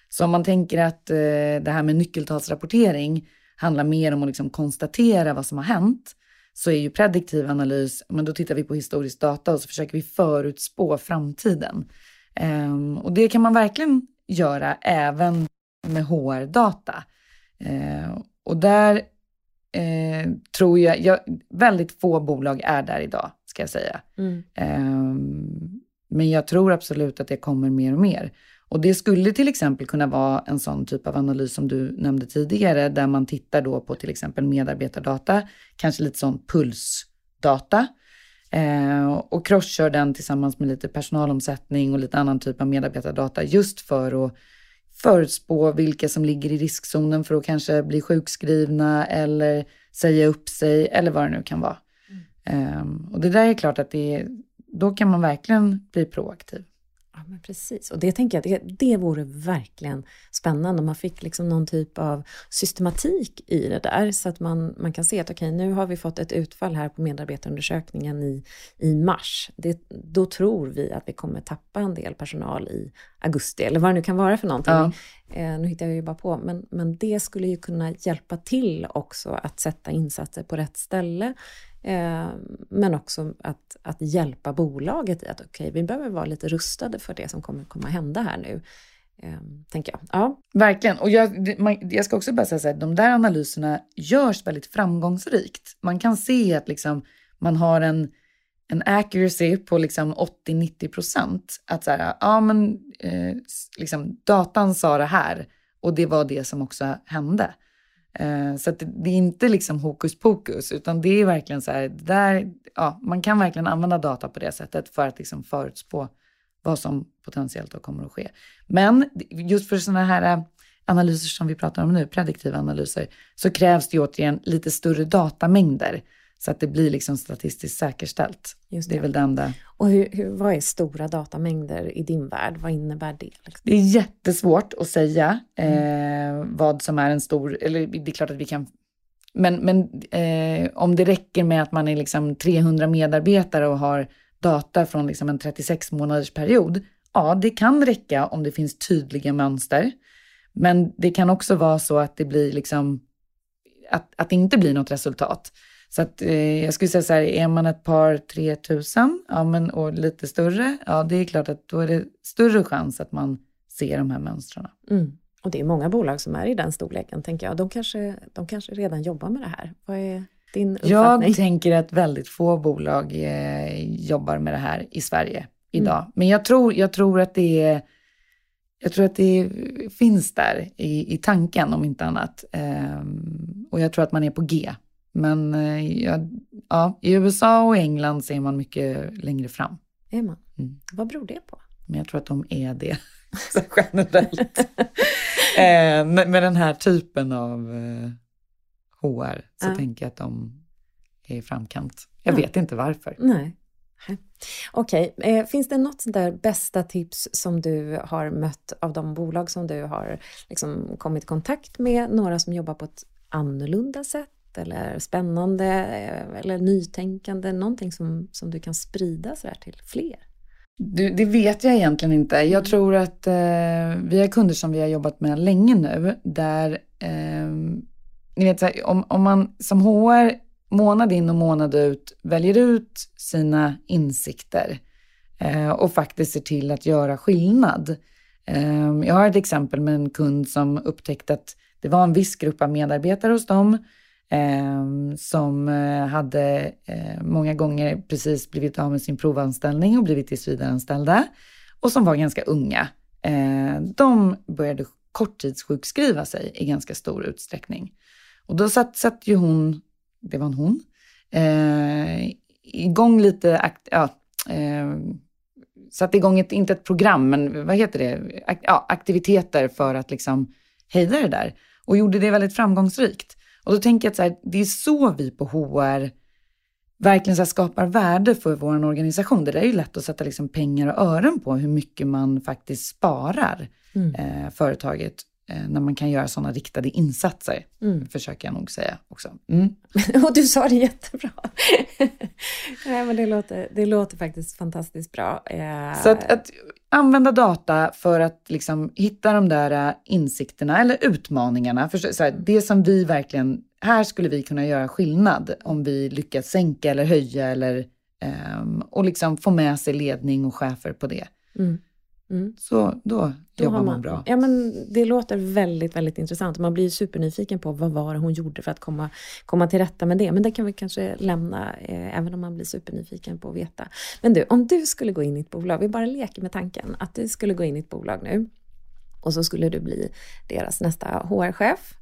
B: Så om man tänker att eh, det här med nyckeltalsrapportering handlar mer om att liksom konstatera vad som har hänt, så är ju prediktiv analys, men då tittar vi på historisk data och så försöker vi förutspå framtiden. Um, och det kan man verkligen göra även med HR-data. Uh, och där uh, tror jag, jag, väldigt få bolag är där idag, ska jag säga. Mm. Um, men jag tror absolut att det kommer mer och mer. Och det skulle till exempel kunna vara en sån typ av analys som du nämnde tidigare, där man tittar då på till exempel medarbetardata, kanske lite sån pulsdata, eh, och crosskör den tillsammans med lite personalomsättning och lite annan typ av medarbetardata, just för att förutspå vilka som ligger i riskzonen för att kanske bli sjukskrivna eller säga upp sig eller vad det nu kan vara. Mm. Eh, och det där är klart att det är då kan man verkligen bli proaktiv.
A: Ja, men precis. Och det tänker jag, det, det vore verkligen spännande om man fick liksom någon typ av systematik i det där så att man, man kan se att okej, okay, nu har vi fått ett utfall här på medarbetarundersökningen i, i mars. Det, då tror vi att vi kommer tappa en del personal i augusti eller vad det nu kan vara för någonting. Ja. Eh, nu hittar jag ju bara på, men, men det skulle ju kunna hjälpa till också att sätta insatser på rätt ställe Eh, men också att, att hjälpa bolaget i att okej, okay, vi behöver vara lite rustade för det som kommer komma hända här nu. Eh, tänker jag. Ja.
B: Verkligen. Och jag, man, jag ska också bara säga att de där analyserna görs väldigt framgångsrikt. Man kan se att liksom, man har en, en accuracy på liksom 80-90 procent. Att så här, ja men eh, liksom, datan sa det här och det var det som också hände. Eh, så det, det, är inte liksom hokus pokus, utan det är verkligen så här, där, ja, man kan verkligen använda data på det sättet för att liksom förutspå vad som potentiellt då kommer att ske. Men just för sådana här eh, analyser som vi pratar om nu, prediktiva analyser, så krävs det återigen lite större datamängder. Så att det blir liksom statistiskt säkerställt. Just det. det är väl det enda.
A: Och hur, hur, vad är stora datamängder i din värld? Vad innebär det? Liksom?
B: Det är jättesvårt att säga mm. eh, vad som är en stor, eller det är klart att vi kan men, men eh, om det räcker med att man är liksom 300 medarbetare och har data från liksom en 36 månaders period, ja, det kan räcka om det finns tydliga mönster. Men det kan också vara så att det blir liksom att, att det inte blir något resultat. Så att, eh, jag skulle säga så här, är man ett par 3000 ja, men, och lite större, ja det är klart att då är det större chans att man ser de här mönstren.
A: Mm. Och det är många bolag som är i den storleken, tänker jag. De kanske, de kanske redan jobbar med det här. Vad är din uppfattning?
B: Jag tänker att väldigt få bolag eh, jobbar med det här i Sverige idag. Mm. Men jag tror, jag tror att det är jag tror att det finns där i, i tanken om inte annat. Um, och jag tror att man är på G. Men uh, ja, ja, i USA och England ser man mycket längre fram.
A: Är man? Mm. Vad beror det på?
B: Men jag tror att de är det generellt. uh, med, med, den här typen av eh, HR så ja. tänker jag att de är i framkant. Jag ja. vet inte varför.
A: Nej. Okej, okay. eh, finns det något där bästa tips som du har mött av de bolag som du har liksom kommit i kontakt med? Några som jobbar på ett annorlunda sätt eller spännande eh, eller nytänkande? Någonting som, som du kan sprida så till fler?
B: Du, det vet jag egentligen inte. Jag mm. tror att eh, vi har kunder som vi har jobbat med länge nu där eh, ni vet, så här, om, om man som HR månad in och månad ut väljer ut sina insikter eh, och faktiskt ser till att göra skillnad. Eh, jag har ett exempel med en kund som upptäckte att det var en viss grupp av medarbetare hos dem Ehm, som eh, hade eh, många gånger precis blivit av med sin provanställning och blivit tillsvidareanställda och som var ganska unga. Eh, de började korttidssjukskriva sig i ganska stor utsträckning. Och då satt, satt ju hon det var en hon, eh, igång lite, akt, ja, eh, satte igång ett, inte ett program, men vad heter det, Ak, ja, aktiviteter för att liksom hejda det där. Och gjorde det väldigt framgångsrikt. Och då tänker jag att så här, det är så vi på HR verkligen så skapar värde för vår organisation. Det där är ju lätt att sätta liksom pengar och ören på hur mycket man faktiskt sparar mm. eh, företaget när man kan göra sådana riktade insatser, mm. försöker jag nog säga också. Mm.
A: Och du sa det jättebra. Nej, men det, låter, det låter faktiskt fantastiskt bra.
B: Eh... Så att, att, använda data för att liksom hitta de där eh, insikterna eller utmaningarna. För, så här, det som vi verkligen, här skulle vi kunna göra skillnad om vi lyckas sänka eller höja eller, um, och liksom få med sig ledning och chefer på det. Mm. Mm. Så då, då jobbar man, man, bra.
A: Ja, men det låter väldigt, väldigt intressant. Man blir supernyfiken på vad var det hon gjorde för att komma, komma till rätta med det. Men det kan vi kanske lämna, eh, även om man blir supernyfiken på att veta. Men du, om du skulle gå in i ett bolag, vi bara leker med tanken att du skulle gå in i ett bolag nu och så skulle du bli deras nästa HR-chef.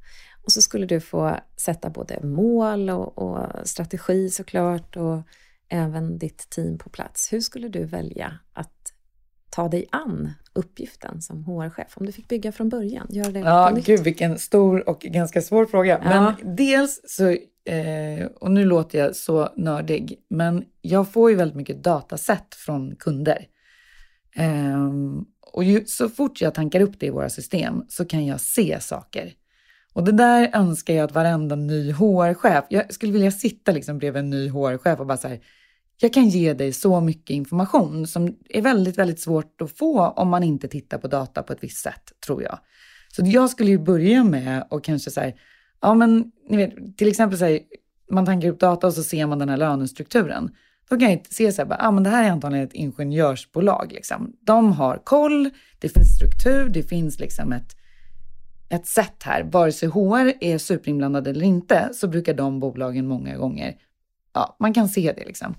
A: Och så skulle du få sätta både mål och, och strategi såklart och även ditt team på plats. Hur skulle du välja att ta dig an uppgiften som HR-chef? Om du fick bygga från början, gör det
B: Ja, nytt. gud vilken stor och ganska svår fråga. Ja. Men dels så, eh, och nu låter jag så nördig, men jag får ju väldigt mycket dataset från kunder. Eh, och ju, så fort jag tankar upp det i våra system så kan jag se saker. Och det där önskar jag att varenda ny HR-chef, jag skulle vilja sitta liksom bredvid en ny HR-chef och bara så här, jag kan ge dig så mycket information som är väldigt, väldigt svårt att få om man inte tittar på data på ett visst sätt, tror jag. Så jag skulle ju börja med och kanske så här, ja men ni vet, till exempel så här, man tankar upp data och så ser man den här lönestrukturen. Då kan jag se så här, ja men det här är antagligen ett ingenjörsbolag liksom. De har koll, det finns struktur, det finns liksom ett, ett sätt här. Vare sig HR är superinblandade eller inte så brukar de bolagen många gånger, ja man kan se det liksom.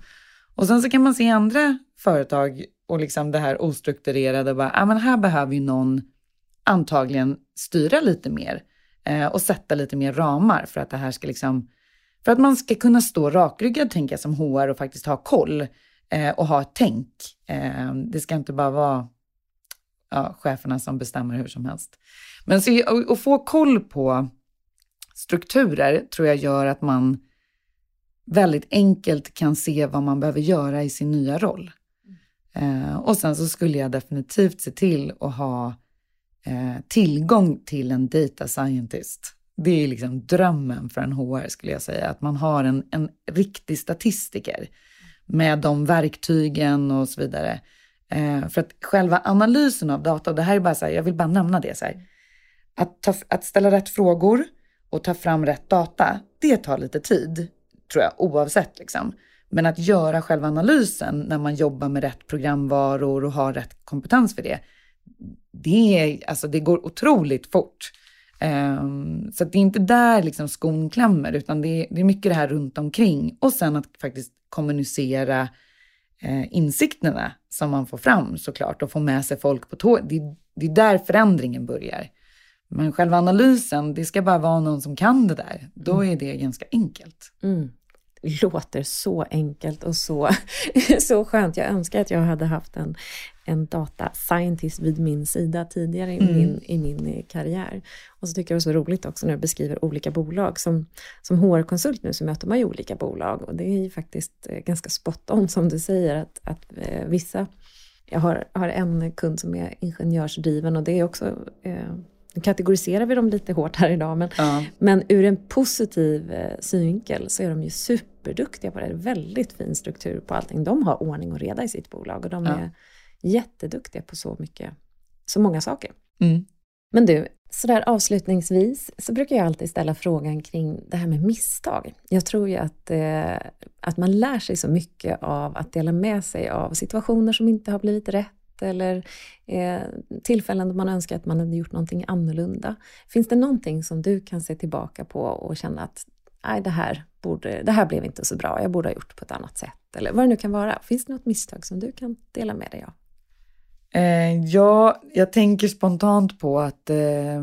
B: Och sen så kan man se andra företag och liksom det här ostrukturerade, bara, ah, men här behöver ju någon antagligen styra lite mer eh, och sätta lite mer ramar för att det här ska liksom, för att man ska kunna stå rakryggad, tänker jag, som HR och faktiskt ha koll eh, och ha ett tänk. Eh, det ska inte bara vara ja, cheferna som bestämmer hur som helst. Men så, att få koll på strukturer tror jag gör att man väldigt enkelt kan se vad man behöver göra i sin nya roll. Eh, och sen så skulle jag definitivt se till att ha eh, tillgång till en data scientist. Det är liksom drömmen för en HR skulle jag säga, att man har en, en riktig statistiker med de verktygen och så vidare. Eh, för att själva analysen av data, och det här är bara så här, jag vill bara nämna det så här, att, ta, att ställa rätt frågor och ta fram rätt data, det tar lite tid, tror jag, oavsett liksom. Men att göra själva analysen när man jobbar med rätt programvaror och har rätt kompetens för det, det, är, alltså det går otroligt fort. Um, så det är inte där liksom skon klämmer, utan det är, det är mycket det här runt omkring. Och sen att faktiskt kommunicera eh, insikterna som man får fram såklart och få med sig folk på tåg. Det, det är där förändringen börjar. Men själva analysen, det ska bara vara någon som kan det där. Då mm. är det ganska enkelt.
A: Mm låter så enkelt och så, så skönt. Jag önskar att jag hade haft en, en data scientist vid min sida tidigare i, mm. min, i min karriär. Och så tycker jag det är så roligt också när du beskriver olika bolag. Som, som HR-konsult nu så möter man ju olika bolag och det är ju faktiskt eh, ganska spot on som du säger att, att eh, vissa jag har, har en kund som är ingenjörsdriven och det är också eh, nu kategoriserar vi dem lite hårt här idag, men, ja. men ur en positiv eh, synvinkel så är de ju superduktiga på det. väldigt fin struktur på allting. De har ordning och reda i sitt bolag och de ja. är jätteduktiga på så mycket, så många saker. Mm. Men du, sådär avslutningsvis så brukar jag alltid ställa frågan kring det här med misstag. Jag tror ju att, eh, att man lär sig så mycket av att dela med sig av situationer som inte har blivit rätt eller eh, tillfällen då man önskar att man hade gjort någonting annorlunda. Finns det någonting som du kan se tillbaka på och känna att nej, det här, borde, det här blev inte så bra, jag borde ha gjort på ett annat sätt, eller vad det nu kan vara. Finns det något misstag som du kan dela med dig av?
B: Eh, ja, jag tänker spontant på att eh,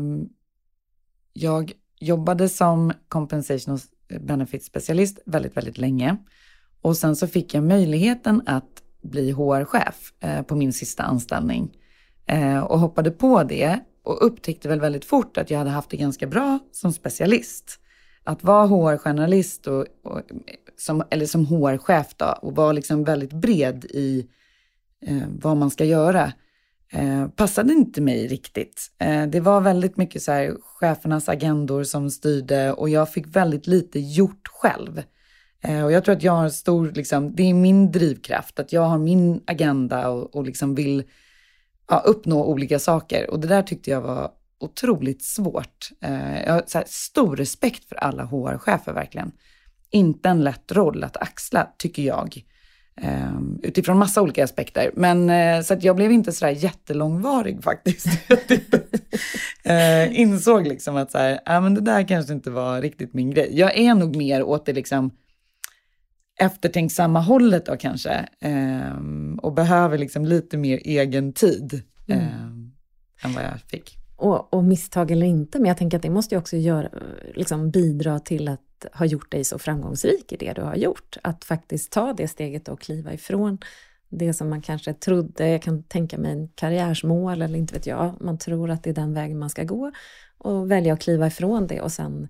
B: jag jobbade som compensation benefit specialist väldigt, väldigt länge. Och sen så fick jag möjligheten att bli HR-chef eh, på min sista anställning. Eh, och hoppade på det och upptäckte väl väldigt fort att jag hade haft det ganska bra som specialist. Att vara HR-journalist och, och, som, eller som HR-chef då och vara liksom väldigt bred i eh, vad man ska göra eh, passade inte mig riktigt. Eh, det var väldigt mycket så här chefernas agendor som styrde och jag fick väldigt lite gjort själv. Eh, och jag tror att jag har stor, liksom, det är min drivkraft, att jag har min agenda och, och liksom vill ja, uppnå olika saker. Och det där tyckte jag var otroligt svårt. Eh, jag har stor respekt för alla HR-chefer verkligen. Inte en lätt roll att axla, tycker jag. Uh, utifrån massa olika aspekter. Men uh, så att jag blev inte sådär jättelångvarig faktiskt. uh, insåg liksom att så här, uh, men det där kanske inte var riktigt min grej. Jag är nog mer åt det liksom eftertänksamma hållet då kanske. Eh, och behöver liksom lite mer egen tid mm. eh, än vad jag fick.
A: Och, och, misstag eller inte, men jag tänker att det måste ju också göra, liksom bidra till att ha gjort dig så framgångsrik i det du har gjort. Att faktiskt ta det steget och kliva ifrån det som man kanske trodde, jag kan tänka mig en karriärsmål eller inte vet jag, man tror att det är den vägen man ska gå och välja att kliva ifrån det och sen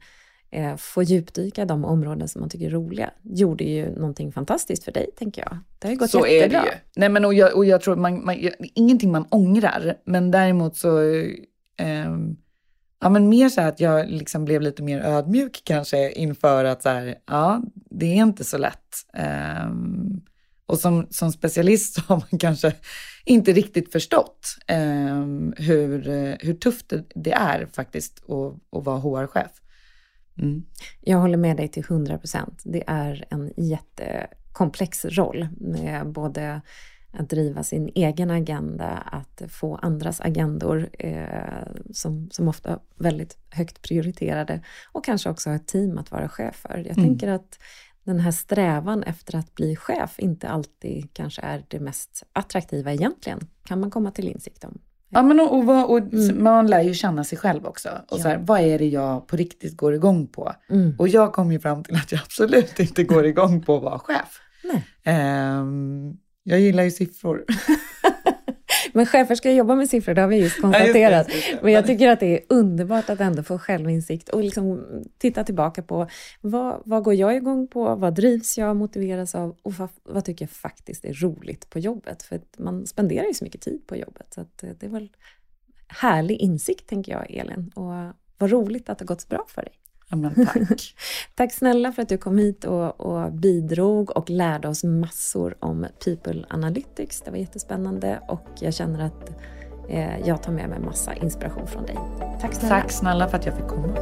A: eh, få djupdyka i de områden som man tycker är roliga, gjorde ju någonting fantastiskt för dig, tänker jag. Det har ju gått så jättebra.
B: är det ju. Nej, men och jag, och jag tror man, man, ingenting man ångrar, men däremot så, eh, ja men mer så här att jag liksom blev lite mer ödmjuk kanske inför att så här, ja, det är inte så lätt. Eh, och som, som specialist så har man kanske inte riktigt förstått eh, hur, hur tufft det, det är faktiskt att, att vara HR-chef.
A: Mm. Jag håller med dig till 100 procent. Det är en jättekomplex roll med både att driva sin egen agenda, att få andras agendor eh, som, som ofta är väldigt högt prioriterade och kanske också ha ett team att vara chef för. Jag mm. tänker att den här strävan efter att bli chef inte alltid kanske är det mest attraktiva egentligen, kan man komma till insikt om.
B: Ja, men och, och, och mm. man lär ju känna sig själv också. Och ja. så här, vad är det jag på riktigt går igång på? Mm. Och jag kom ju fram till att jag absolut inte går igång på att vara chef. Um, jag gillar ju siffror.
A: Men chefer ska jobba med siffror, det har vi just konstaterat. Ja, just det, Men jag tycker att det är underbart att ändå få självinsikt och liksom titta tillbaka på vad, vad går jag igång på, vad drivs jag, motiveras av och vad, vad tycker jag faktiskt är roligt på jobbet? För man spenderar ju så mycket tid på jobbet. Så eh, det är väl härlig insikt, tänker jag, Elin. Och vad roligt att det har gått bra för dig.
B: Men tack.
A: tack snälla för att du kom hit och, och, bidrog och lärde oss massor om People Analytics. Det var jättespännande och jag känner att eh, jag tar med mig massa inspiration från dig. Tack snälla.
B: Tack snälla för att jag fick komma.